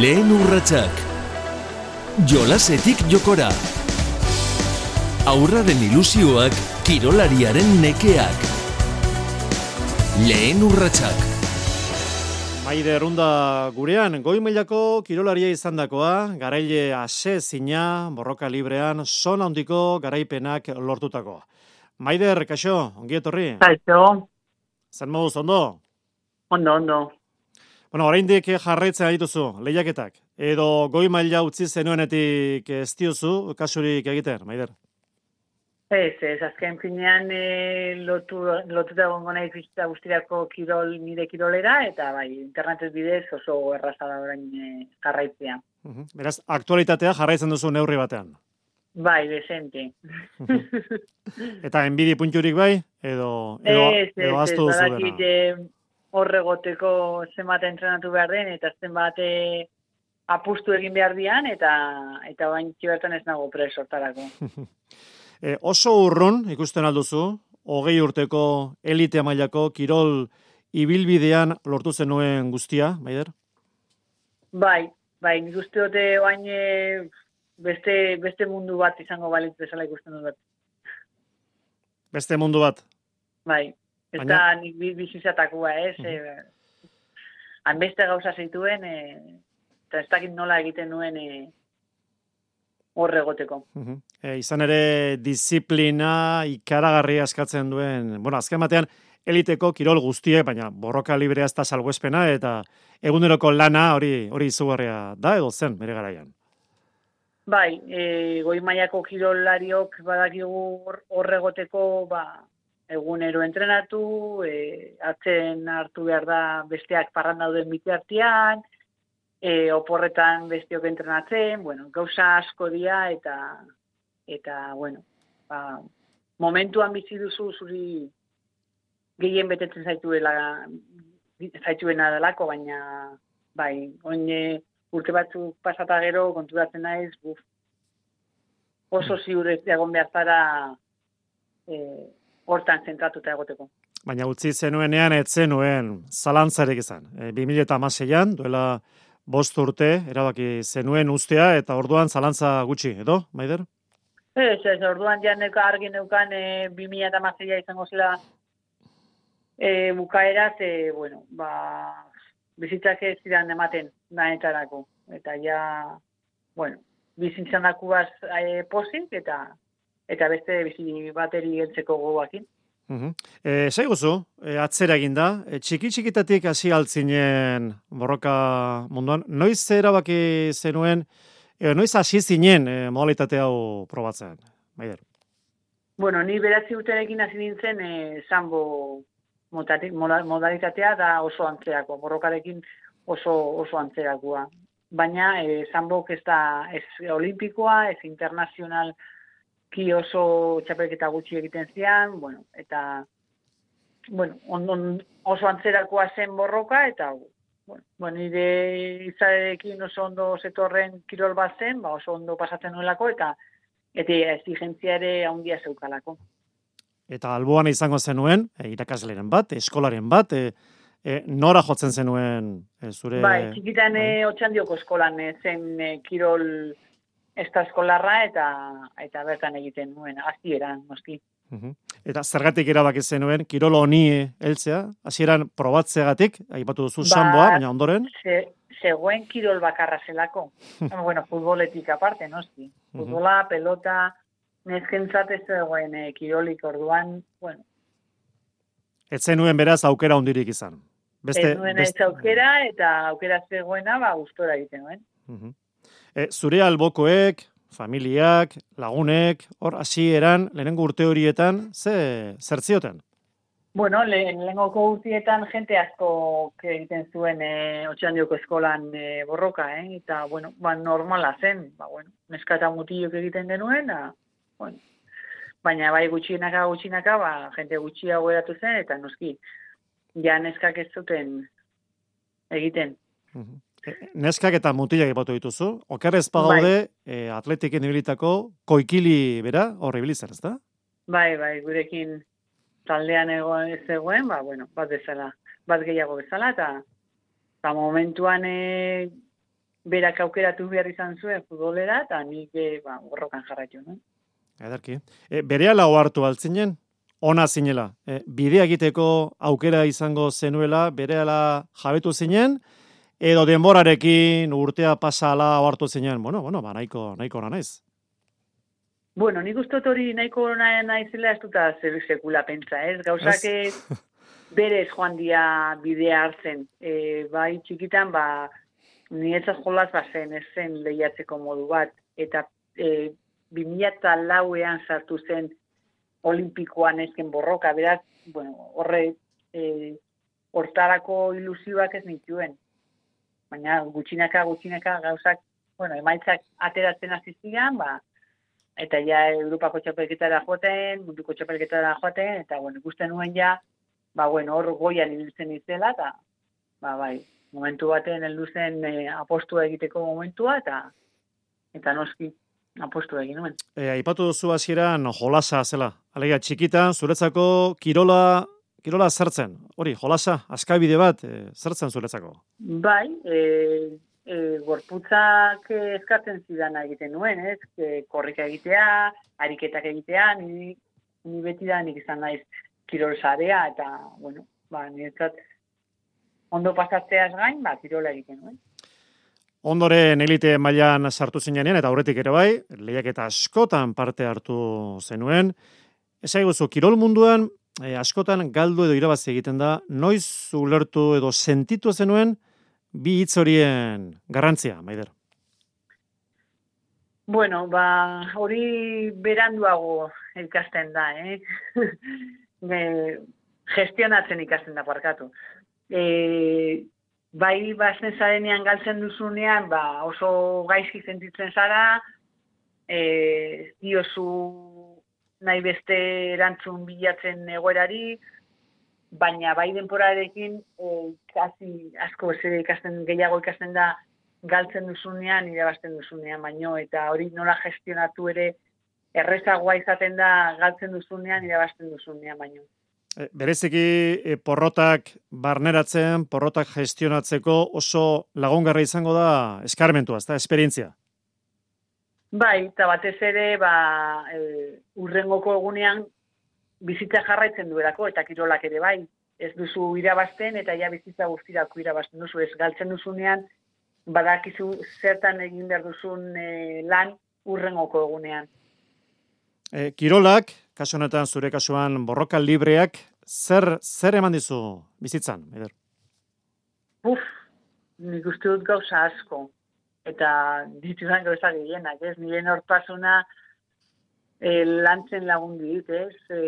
Lehen urratsak. Jolasetik jokora. Aurraren ilusioak, kirolariaren nekeak. Lehen urratsak. Maide errunda gurean, goi mailako kirolaria izan dakoa, garaile ase zina, borroka librean, son handiko garaipenak lortutakoa. Maider, kaixo, ongi etorri? Kaixo, Zer moduz, ondo? ondo, ondo. Bueno, oraindik jarraitzen dituzu lehiaketak. Edo goi maila utzi zenuenetik ez diozu kasurik egiten, Maider. Ez, ez, azken finean e, lotu, lotuta egongo naiz bizitza guztirako kirol, nire kirolera, eta bai, internetet bidez oso erraza da orain e, jarraitzea. Mhm. Beraz, aktualitatea jarraitzen duzu neurri batean. Bai, desente. Eta enbidi punturik bai, edo, edo, ez, ez, edo ez, aztu duzu dena. Horregoteko zenbat entrenatu behar den, eta zenbat e, apustu egin behar dian, eta eta bain bertan ez nago presortarako. E, oso urrun ikusten alduzu, hogei urteko elite mailako kirol ibilbidean lortu zenuen guztia, Maider? Bai, bai, nik uste dute oain e, beste, beste mundu bat izango balitz bezala ikusten dut bat. Beste mundu bat. Bai, ez Baina- da nik bi- bizizatakoa, ez? E, hanbeste gauza zituen, e, eta ez dakit nola egiten nuen e, horre egoteko. Mhm. E, izan ere disiplina ikaragarria eskatzen duen, bueno, azken batean eliteko kirol guztiek, baina borroka librea ez da salbuespena eta eguneroko lana hori hori izugarria da edo zen bere garaian. Bai, e, goi mailako kirolariok badakigu hor- horre egoteko, ba, egunero entrenatu, e, atzen hartu behar da besteak parran dauden bitartean, e, oporretan bestiok entrenatzen, bueno, gauza asko dira eta eta bueno, ba, momentuan bizi duzu zuri gehien betetzen zaituela zaituena delako, baina bai, oin urte batzuk pasata gero konturatzen naiz, buf, oso ziur ez egon behar zara e, hortan zentratuta egoteko. Baina utzi zenuenean ez zenuen zalantzarik izan. E, 2016an, duela bost urte, erabaki zenuen ustea eta orduan zalantza gutxi, edo, Maider? Ez, ez, orduan ja neuka argi neukan e, 2016a izango zela e, bukaera, ze, bueno, ba, bizitzak ez zidan ematen nahetarako. Eta ja, bueno, bizitzan dakubaz e, posik eta eta beste bizi bateri heltzeko gogoakin. Mhm. E, Zaiguzu, e, atzera eginda, e, txiki txikitatik hasi altzinen borroka munduan, noiz erabaki zenuen, e, noiz hasi zinen e, modalitate hau probatzen, Maider? Bueno, ni beratzi urterekin hasi nintzen e, sambo motatik, moda- modalitatea da oso antzerako, borrokarekin oso oso antzerakoa. Baina e, sambok ez da ez olimpikoa, ez internazional ki oso txapelketa gutxi egiten zian, bueno, eta bueno, on, on, oso antzerakoa zen borroka, eta bueno, bueno, nire izarekin oso ondo zetorren kirol bat zen, ba oso ondo pasatzen nuelako, eta eta exigentzia ere handia zeukalako. Eta alboan izango zenuen, e, irakasleren bat, eskolaren bat, e, e, nora jotzen zenuen e, zure... Bai, txikitan bai. eh, otxandioko eskolan eh, zen eh, kirol eskolarra eta eta bertan egiten nuen, hasieran noski. Mhm. Eta zergatik erabaki zenuen, kirolo honi heltzea, hasieran probatzeagatik, aipatu duzu Ba- samboa, baina ondoren, Se, zegoen kirol bakarra zelako. bueno, futboletik aparte, noski. Futbola, pelota, nezkentzat ez zegoen eh, kirolik orduan, bueno, ez zenuen beraz aukera hondirik izan. Beste, ez nuen ez aukera eta aukera zegoena, ba, gustora egiten nuen. E, zure albokoek, familiak, lagunek, hor hasieran lehenengo urte horietan, ze zer zioten? Bueno, le, lehengoko urtietan jente asko egiten zuen e, otxandioko eskolan e, borroka, eh? eta, bueno, ba, normala zen, ba, bueno, neska eta mutilok egiten genuen, a, bueno, baina bai gutxienaka gutxienaka, ba, jente gutxiago eratu zen, eta noski, ja neskak ez zuten egiten. Mhm. E, Neskak eta mutilak ipatu dituzu, okerrez pagaude e, atletiken ibilitako koikili bera, hor ibili zen, ezta? Bai, bai, gurekin taldean egoen ez zegoen, ba, bueno, bat bezala, bat gehiago bezala, eta eta momentuan e, berak aukeratu behar izan zuen futbolera, eta nik e, ba, borrokan jarraitu, no? Edarki. E, bere ala ohartu altzinen? Ona zinela. E, bidea egiteko aukera izango zenuela, bere ala jabetu zinen, edo denborarekin urtea pasala ohartu zinen. Bueno, bueno, ba, nahiko, nahiko naiz. Bueno, nik uste hori nahiko naizela ez duta zer sekula pentsa, ez? Gauzak ez berez joan dia bidea hartzen. E, bai, txikitan, ba, nietzat jolaz bazen, ez zen lehiatzeko modu bat, eta e, 2000 lauean sartu zen olimpikoan ezken borroka, beraz, bueno, horre, e, hortarako ilusioak ez nituen. Baina gutxinaka, gutxinaka gauzak, bueno, emaitzak ateratzen azizian, ba, eta ja Europako txapelketara joaten, munduko txapelketara joaten, eta bueno, ikusten nuen ja, ba, bueno, hor goian ibiltzen izela, eta, ba, bai, momentu baten heldu zen e, apostua egiteko momentua eta eta noski apostua egin nuen. E, aipatu duzu hasieran jolasa zela. Alegia txikitan zuretzako kirola kirola zertzen. Hori, jolasa, askabide bat e, zertzen zuretzako. Bai, e, e, gorputzak eskatzen zidan egiten nuen, ez? E, korrika egitea, ariketak egitea, ni, ni beti da nik izan naiz kirol zarea, eta, bueno, ba, niretzat, ondo pasatzeaz gain, ba, kirola egiten, bai. Ondoren elite mailan sartu zinean eta aurretik ere bai, lehiak eta askotan parte hartu zenuen. Ez guzu, kirol munduan, eh, askotan galdu edo irabazi egiten da, noiz ulertu edo sentitu zenuen, bi hitz horien garrantzia, maider? Bueno, ba, hori beranduago ikasten da, eh? gestionatzen ikasten da, parkatu e, bai bazen zarenean galtzen duzunean, ba, oso gaizki sentitzen zara, e, diozu nahi beste erantzun bilatzen egoerari, baina bai denporarekin e, kasi asko zer ikasten gehiago ikasten da galtzen duzunean, irabazten duzunean baino, eta hori nola gestionatu ere errezagoa izaten da galtzen duzunean, irabazten duzunean baino. E, bereziki e, porrotak barneratzen, porrotak gestionatzeko oso lagungarra izango da eskarmentua, ez da, esperientzia? Bai, eta batez ere, ba, e, urrengoko egunean bizitza jarraitzen duelako, eta kirolak ere bai, ez duzu irabazten, eta ja bizitza guztirako irabazten duzu, ez galtzen duzunean, badakizu zertan egin behar duzun e, lan urrengoko egunean. E, kirolak, kasu honetan zure kasuan borroka libreak, zer, zer eman dizu bizitzan, eder? Uf, nik uste dut gauza asko. Eta ditudan gauza gehienak, ez? Nire nortasuna e, lantzen lagun dit, ez? E,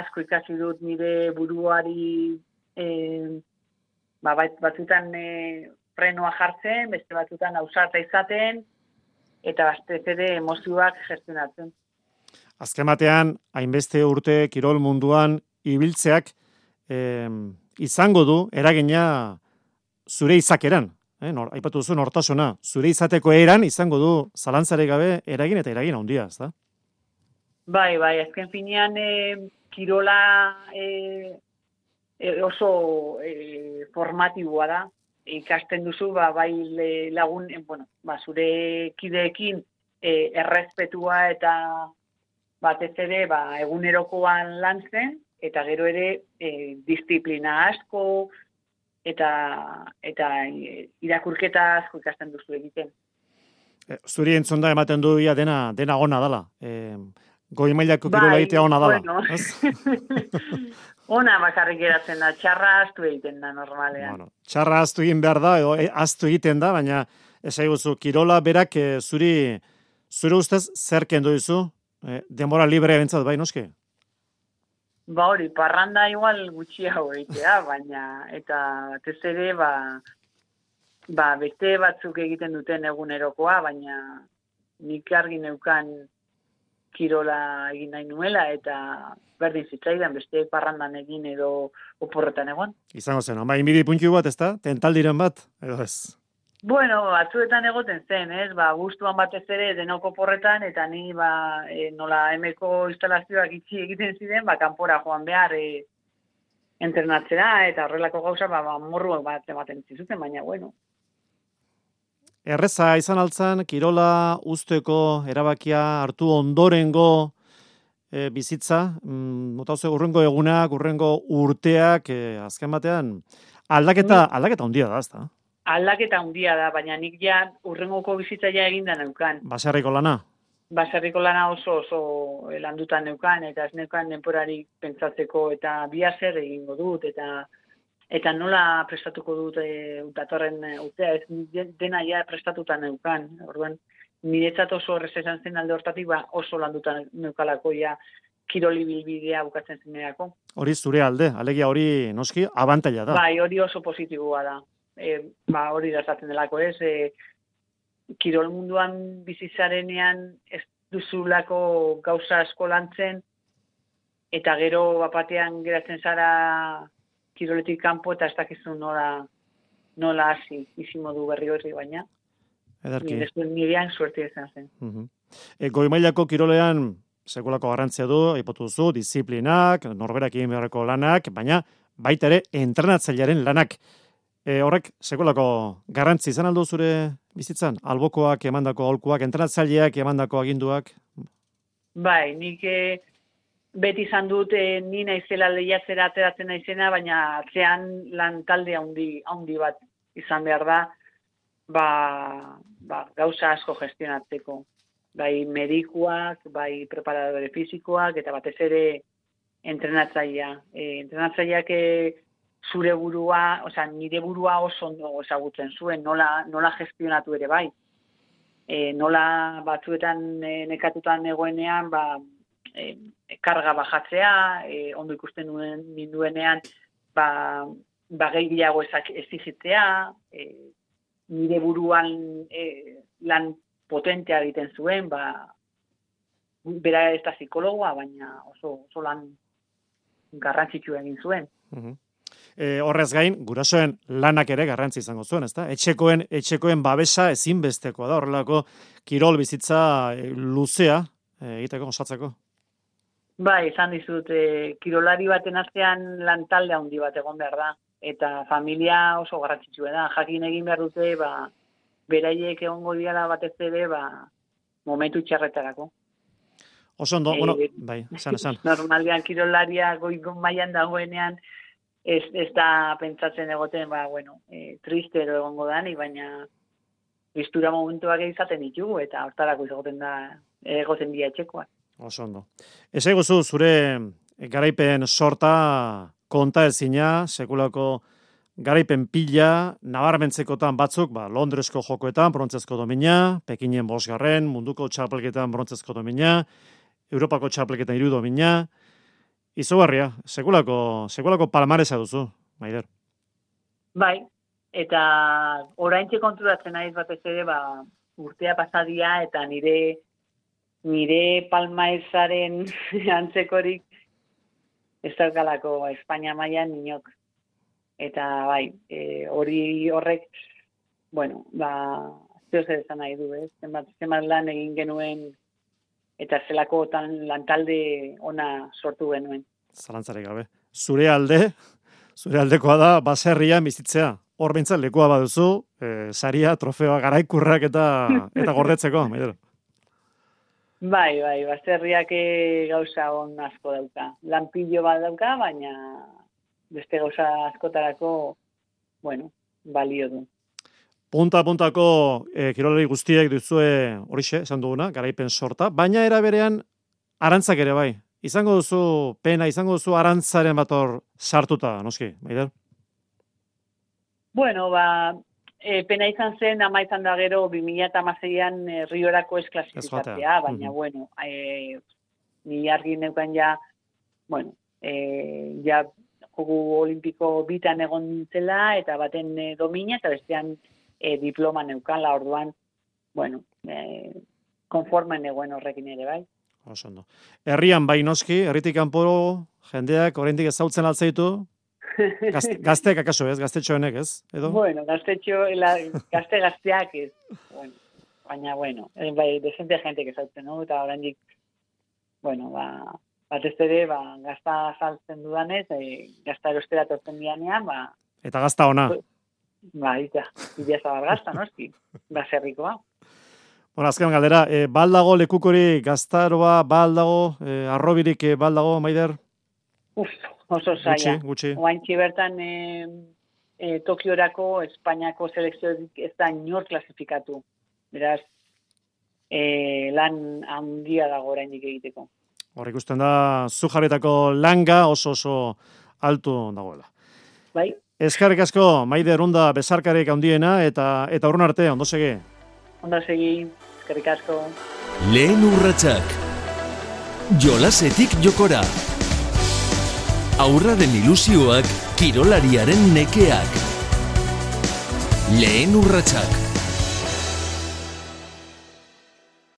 asko ikasi dut nire buruari e, ba, batzutan e, prenoa jartzen, beste batzutan ausarta izaten, eta bazte ere emozioak gestionatzen azken batean, hainbeste urte kirol munduan ibiltzeak eh, izango du eragina zure izakeran. Eh, nor, aipatu duzu nortasuna, zure izateko eran izango du zalantzare gabe eragin eta eragin handia, ez da? Bai, bai, azken finean e, kirola e, oso e, formatiboa da. Ikasten duzu, ba, bai lagun, bueno, ba, zure kideekin e, errespetua eta batez ere ba, egunerokoan lan zen, eta gero ere e, disiplina asko, eta, eta irakurketa asko ikasten duzu egiten. Zuri entzun da ematen du ia dena, dena ona dala. E, goi mailako bai, egitea ona dala. Bueno. ona bakarrik eratzen da, txarra astu egiten da normalean. Bueno, txarra astu egin behar da, edo e, astu egiten da, baina ez kirola berak e, zuri, zure ustez zer kendu dizu, eh, denbora libre bentsat bai noske? Ba hori, parranda igual gutxiago egitea, baina eta batez ere ba, ba beste batzuk egiten duten egunerokoa, baina nik argi neukan kirola egin nahi nuela eta berdin zitzaidan beste parrandan egin edo oporretan egon. Izango zen, bai, inbidi puntu bat, ez da? Tentaldiren bat, edo ez? Bueno, batzuetan egoten zen, ez? Ba, gustuan batez ere denoko porretan eta ni ba, e, nola emeko instalazioak itxi egiten ziren, ba kanpora joan behar e, entrenatzera eta horrelako gauza ba, ba morruak bat ematen zizuten, baina bueno. Erreza izan altzan, kirola usteko erabakia hartu ondorengo e, bizitza, mm, mota urrengo egunak, urrengo urteak, e, azken batean, aldaketa, mm. aldaketa handia da, ezta? Aldaketa handia da, baina nik ja urrengoko bizitza ja eginda neukan. Baserriko lana? Baserriko lana oso oso landutan neukan, eta ez neukan denporari pentsatzeko, eta bia zer egingo dut, eta eta nola prestatuko dut e, utatorren e, urtea, ez dena ja prestatuta neukan. Orduan, niretzat oso horrez esan zen alde hortatik, ba, oso landuta neukalako ja kiroli bilbidea bukatzen zenerako. Hori zure alde, alegia hori noski abantaila da. Bai, hori oso positiboa da. E, ba, hori da delako ez. E, kirol munduan bizizarenean ez duzulako gauza asko lantzen, eta gero bapatean geratzen zara kiroletik kanpo eta ez dakizu nola nola hasi izi modu berri horri baina. Ederki. Ni nirean suerte izan zen. Uh e, goi mailako kirolean sekulako garrantzia du, aipotu duzu, disiplinak, norberak egin beharreko lanak, baina baita ere entrenatzailearen lanak. E, horrek sekulako garrantzi izan aldo zure bizitzan? Albokoak emandako aholkuak, entrenatzaileak emandako aginduak? Bai, nik eh, beti izan dut e, ni naizela lehiatzera ateratzen naizena, baina atzean lan talde handi, handi bat izan behar da, ba, ba, gauza asko gestionatzeko. Bai medikuak, bai preparadore fizikoak, eta batez ere entrenatzaia. E, entrenatzaileak e, zure burua, oza, nire burua oso ondo ezagutzen zuen, nola, nola gestionatu ere bai. E, nola batzuetan e, nekatutan egoenean, ba, e, karga bajatzea, e, ondo ikusten nuen ninduenean, ba, ba gehiago ezak ezizitzea, e, nire buruan e, lan potentea egiten zuen, ba, bera ez da psikologoa, baina oso, oso lan garrantzitsu egin zuen. E, horrez gain, gurasoen lanak ere garrantzi izango zuen, ezta? Etxekoen, etxekoen babesa ezinbestekoa da, horrelako kirol bizitza e, luzea e, egiteko, osatzeko. Bai, izan dizut, e, kirolari baten artean lan talde handi bat egon behar da. Eta familia oso garrantzitsu da. Jakin egin behar dute, ba, beraiek egongo diala batez ere, ba, momentu txarretarako. Oso ondo, e, bueno, bai, esan, esan. Normalian kirolaria goikon maian dagoenean, ez, ez da pentsatzen egoten, ba, bueno, e, triste egongo da, baina biztura momentuak izaten ditugu, eta hortarako izagoten da, egoten dia etxekoak. Oso ondo. Ez eguzu, zure garaipen sorta konta ezina, sekulako garaipen pila, nabarmentzekotan batzuk, ba, Londresko jokoetan, brontzezko domina, Pekinen bosgarren, munduko txapelketan brontzezko domina, Europako txapelketan iru domina, izugarria, sekulako, sekulako palmaresa duzu, maider. Bai, eta orain konturatzen naiz batez ere, ba, urtea pasadia eta nire nire palmaezaren antzekorik ez daukalako Espainia mailan inok. Eta bai, e, hori horrek, bueno, ba, zeo zer esan nahi du, ez? Zenbat, zenbat lan egin genuen eta zelako tan lantalde ona sortu genuen. Zalantzarek gabe. Zure alde, zure aldekoa da, baserria bizitzea. Hor bintzen lekoa baduzu, e, saria, trofeoa, garaikurrak eta, eta gordetzeko, maidero. Bai, bai, baserriak gauza on asko dauka. Lanpillo bat dauka, baina beste gauza askotarako, bueno, balio du. Punta puntako e, kirolari guztiek duzue horixe, esan duguna, garaipen sorta, baina era berean arantzak ere bai. Izango duzu pena, izango duzu arantzaren bat hor sartuta, noski, Maider? Bueno, ba, e, pena izan zen, ama izan da gero, 2006an e, riorako ez klasifikatzea, baina, bueno, e, ni argi neukan ja, bueno, e, ja, jogu olimpiko bitan egon nintzela, eta baten e, domina, eta bestean e, diploma neukan, la orduan, bueno, e, konformen egoen horrekin ere, bai. Osondo. Herrian bai noski, herritik kanporo jendeak oraindik ezautzen altzaitu, Gazte, gazteak akaso ez, gaztetxoenek ez? Edo? Bueno, gaztetxo, la, gazte gazteak ez. Bueno, baina, bueno, eh, bai, desente gente que saltzen, no? Eta oraindik, bueno, ba, bat ez ere, ba, gazta saltzen dudanez, e, gazta erostera tortzen dianean, ba... Eta gazta ona. Ba, ita, bidea zabalgazta, noski, baserrikoa. Bueno, azken galdera, e, baldago lekukori gaztaroa, baldago, e, arrobirik e, baldago, maider? Uf, oso Gutxi, zaila. gutxi. Oaintxe bertan e, e, Tokiorako Espainiako selekziorik ez da inor klasifikatu. Beraz, e, lan handia dago oraindik egiteko. Hor ikusten da, zu jarritako langa oso oso altu dagoela. Bai, Eskarrik asko, maider unda bezarkarek handiena eta eta urrun arte, ondo segi. ondo segi, eskerrik asko. Lehen urratsak. Jolasetik jokora. Aurraren ilusioak kirolariaren nekeak. Lehen urratsak.